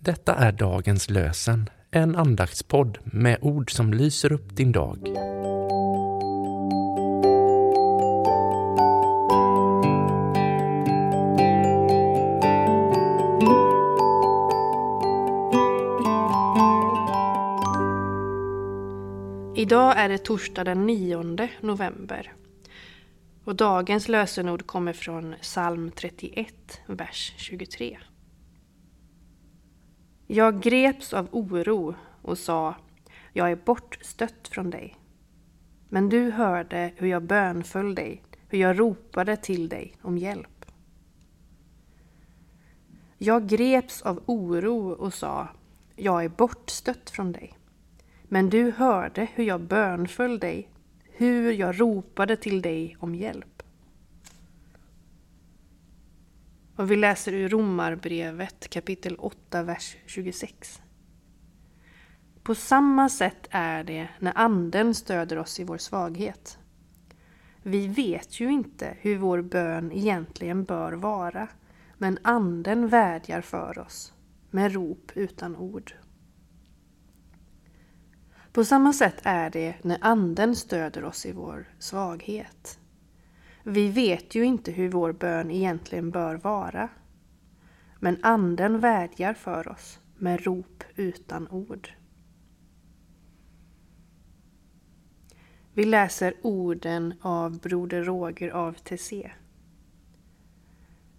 Detta är dagens lösen, en andaktspodd med ord som lyser upp din dag. Idag är det torsdag den 9 november. Och dagens lösenord kommer från psalm 31, vers 23. Jag greps av oro och sa, jag är bortstött från dig. Men du hörde hur jag bönföll dig, hur jag ropade till dig om hjälp. Jag greps av oro och sa, jag är bortstött från dig. Men du hörde hur jag bönföll dig, hur jag ropade till dig om hjälp. Och vi läser ur Romarbrevet kapitel 8, vers 26. På samma sätt är det när Anden stöder oss i vår svaghet. Vi vet ju inte hur vår bön egentligen bör vara, men Anden vädjar för oss med rop utan ord. På samma sätt är det när Anden stöder oss i vår svaghet. Vi vet ju inte hur vår bön egentligen bör vara. Men Anden vädjar för oss med rop utan ord. Vi läser orden av Broder Roger av Tessé.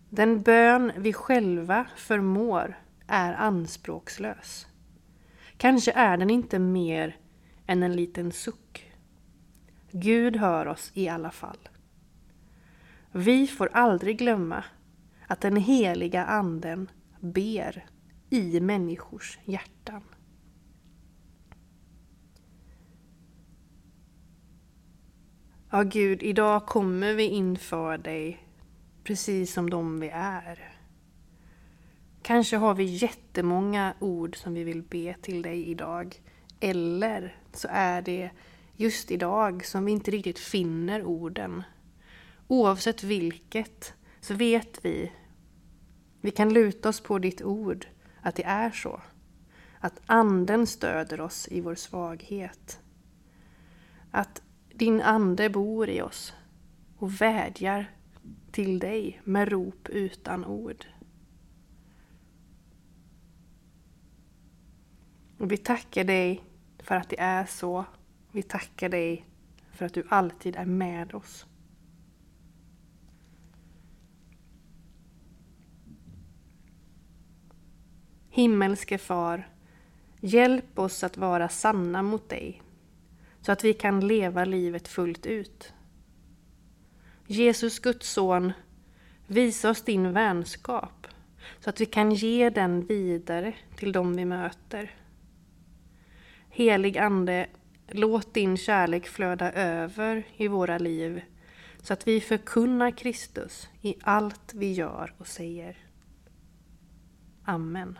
Den bön vi själva förmår är anspråkslös. Kanske är den inte mer än en liten suck. Gud hör oss i alla fall. Vi får aldrig glömma att den heliga anden ber i människors hjärtan. Ja, Gud, idag kommer vi inför dig precis som de vi är. Kanske har vi jättemånga ord som vi vill be till dig idag. Eller så är det just idag som vi inte riktigt finner orden. Oavsett vilket så vet vi, vi kan luta oss på ditt ord, att det är så. Att anden stöder oss i vår svaghet. Att din ande bor i oss och vädjar till dig med rop utan ord. Och vi tackar dig för att det är så. Vi tackar dig för att du alltid är med oss. Himmelske Far, hjälp oss att vara sanna mot dig så att vi kan leva livet fullt ut. Jesus Guds son, visa oss din vänskap så att vi kan ge den vidare till dem vi möter. Helig Ande, låt din kärlek flöda över i våra liv så att vi förkunnar Kristus i allt vi gör och säger. Amen.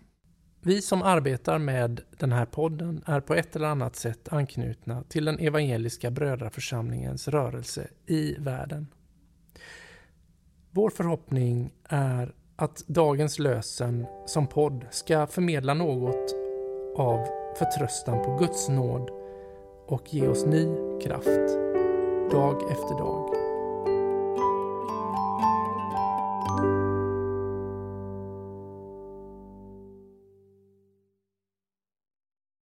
Vi som arbetar med den här podden är på ett eller annat sätt anknutna till den evangeliska brödraförsamlingens rörelse i världen. Vår förhoppning är att dagens lösen som podd ska förmedla något av förtröstan på Guds nåd och ge oss ny kraft dag efter dag.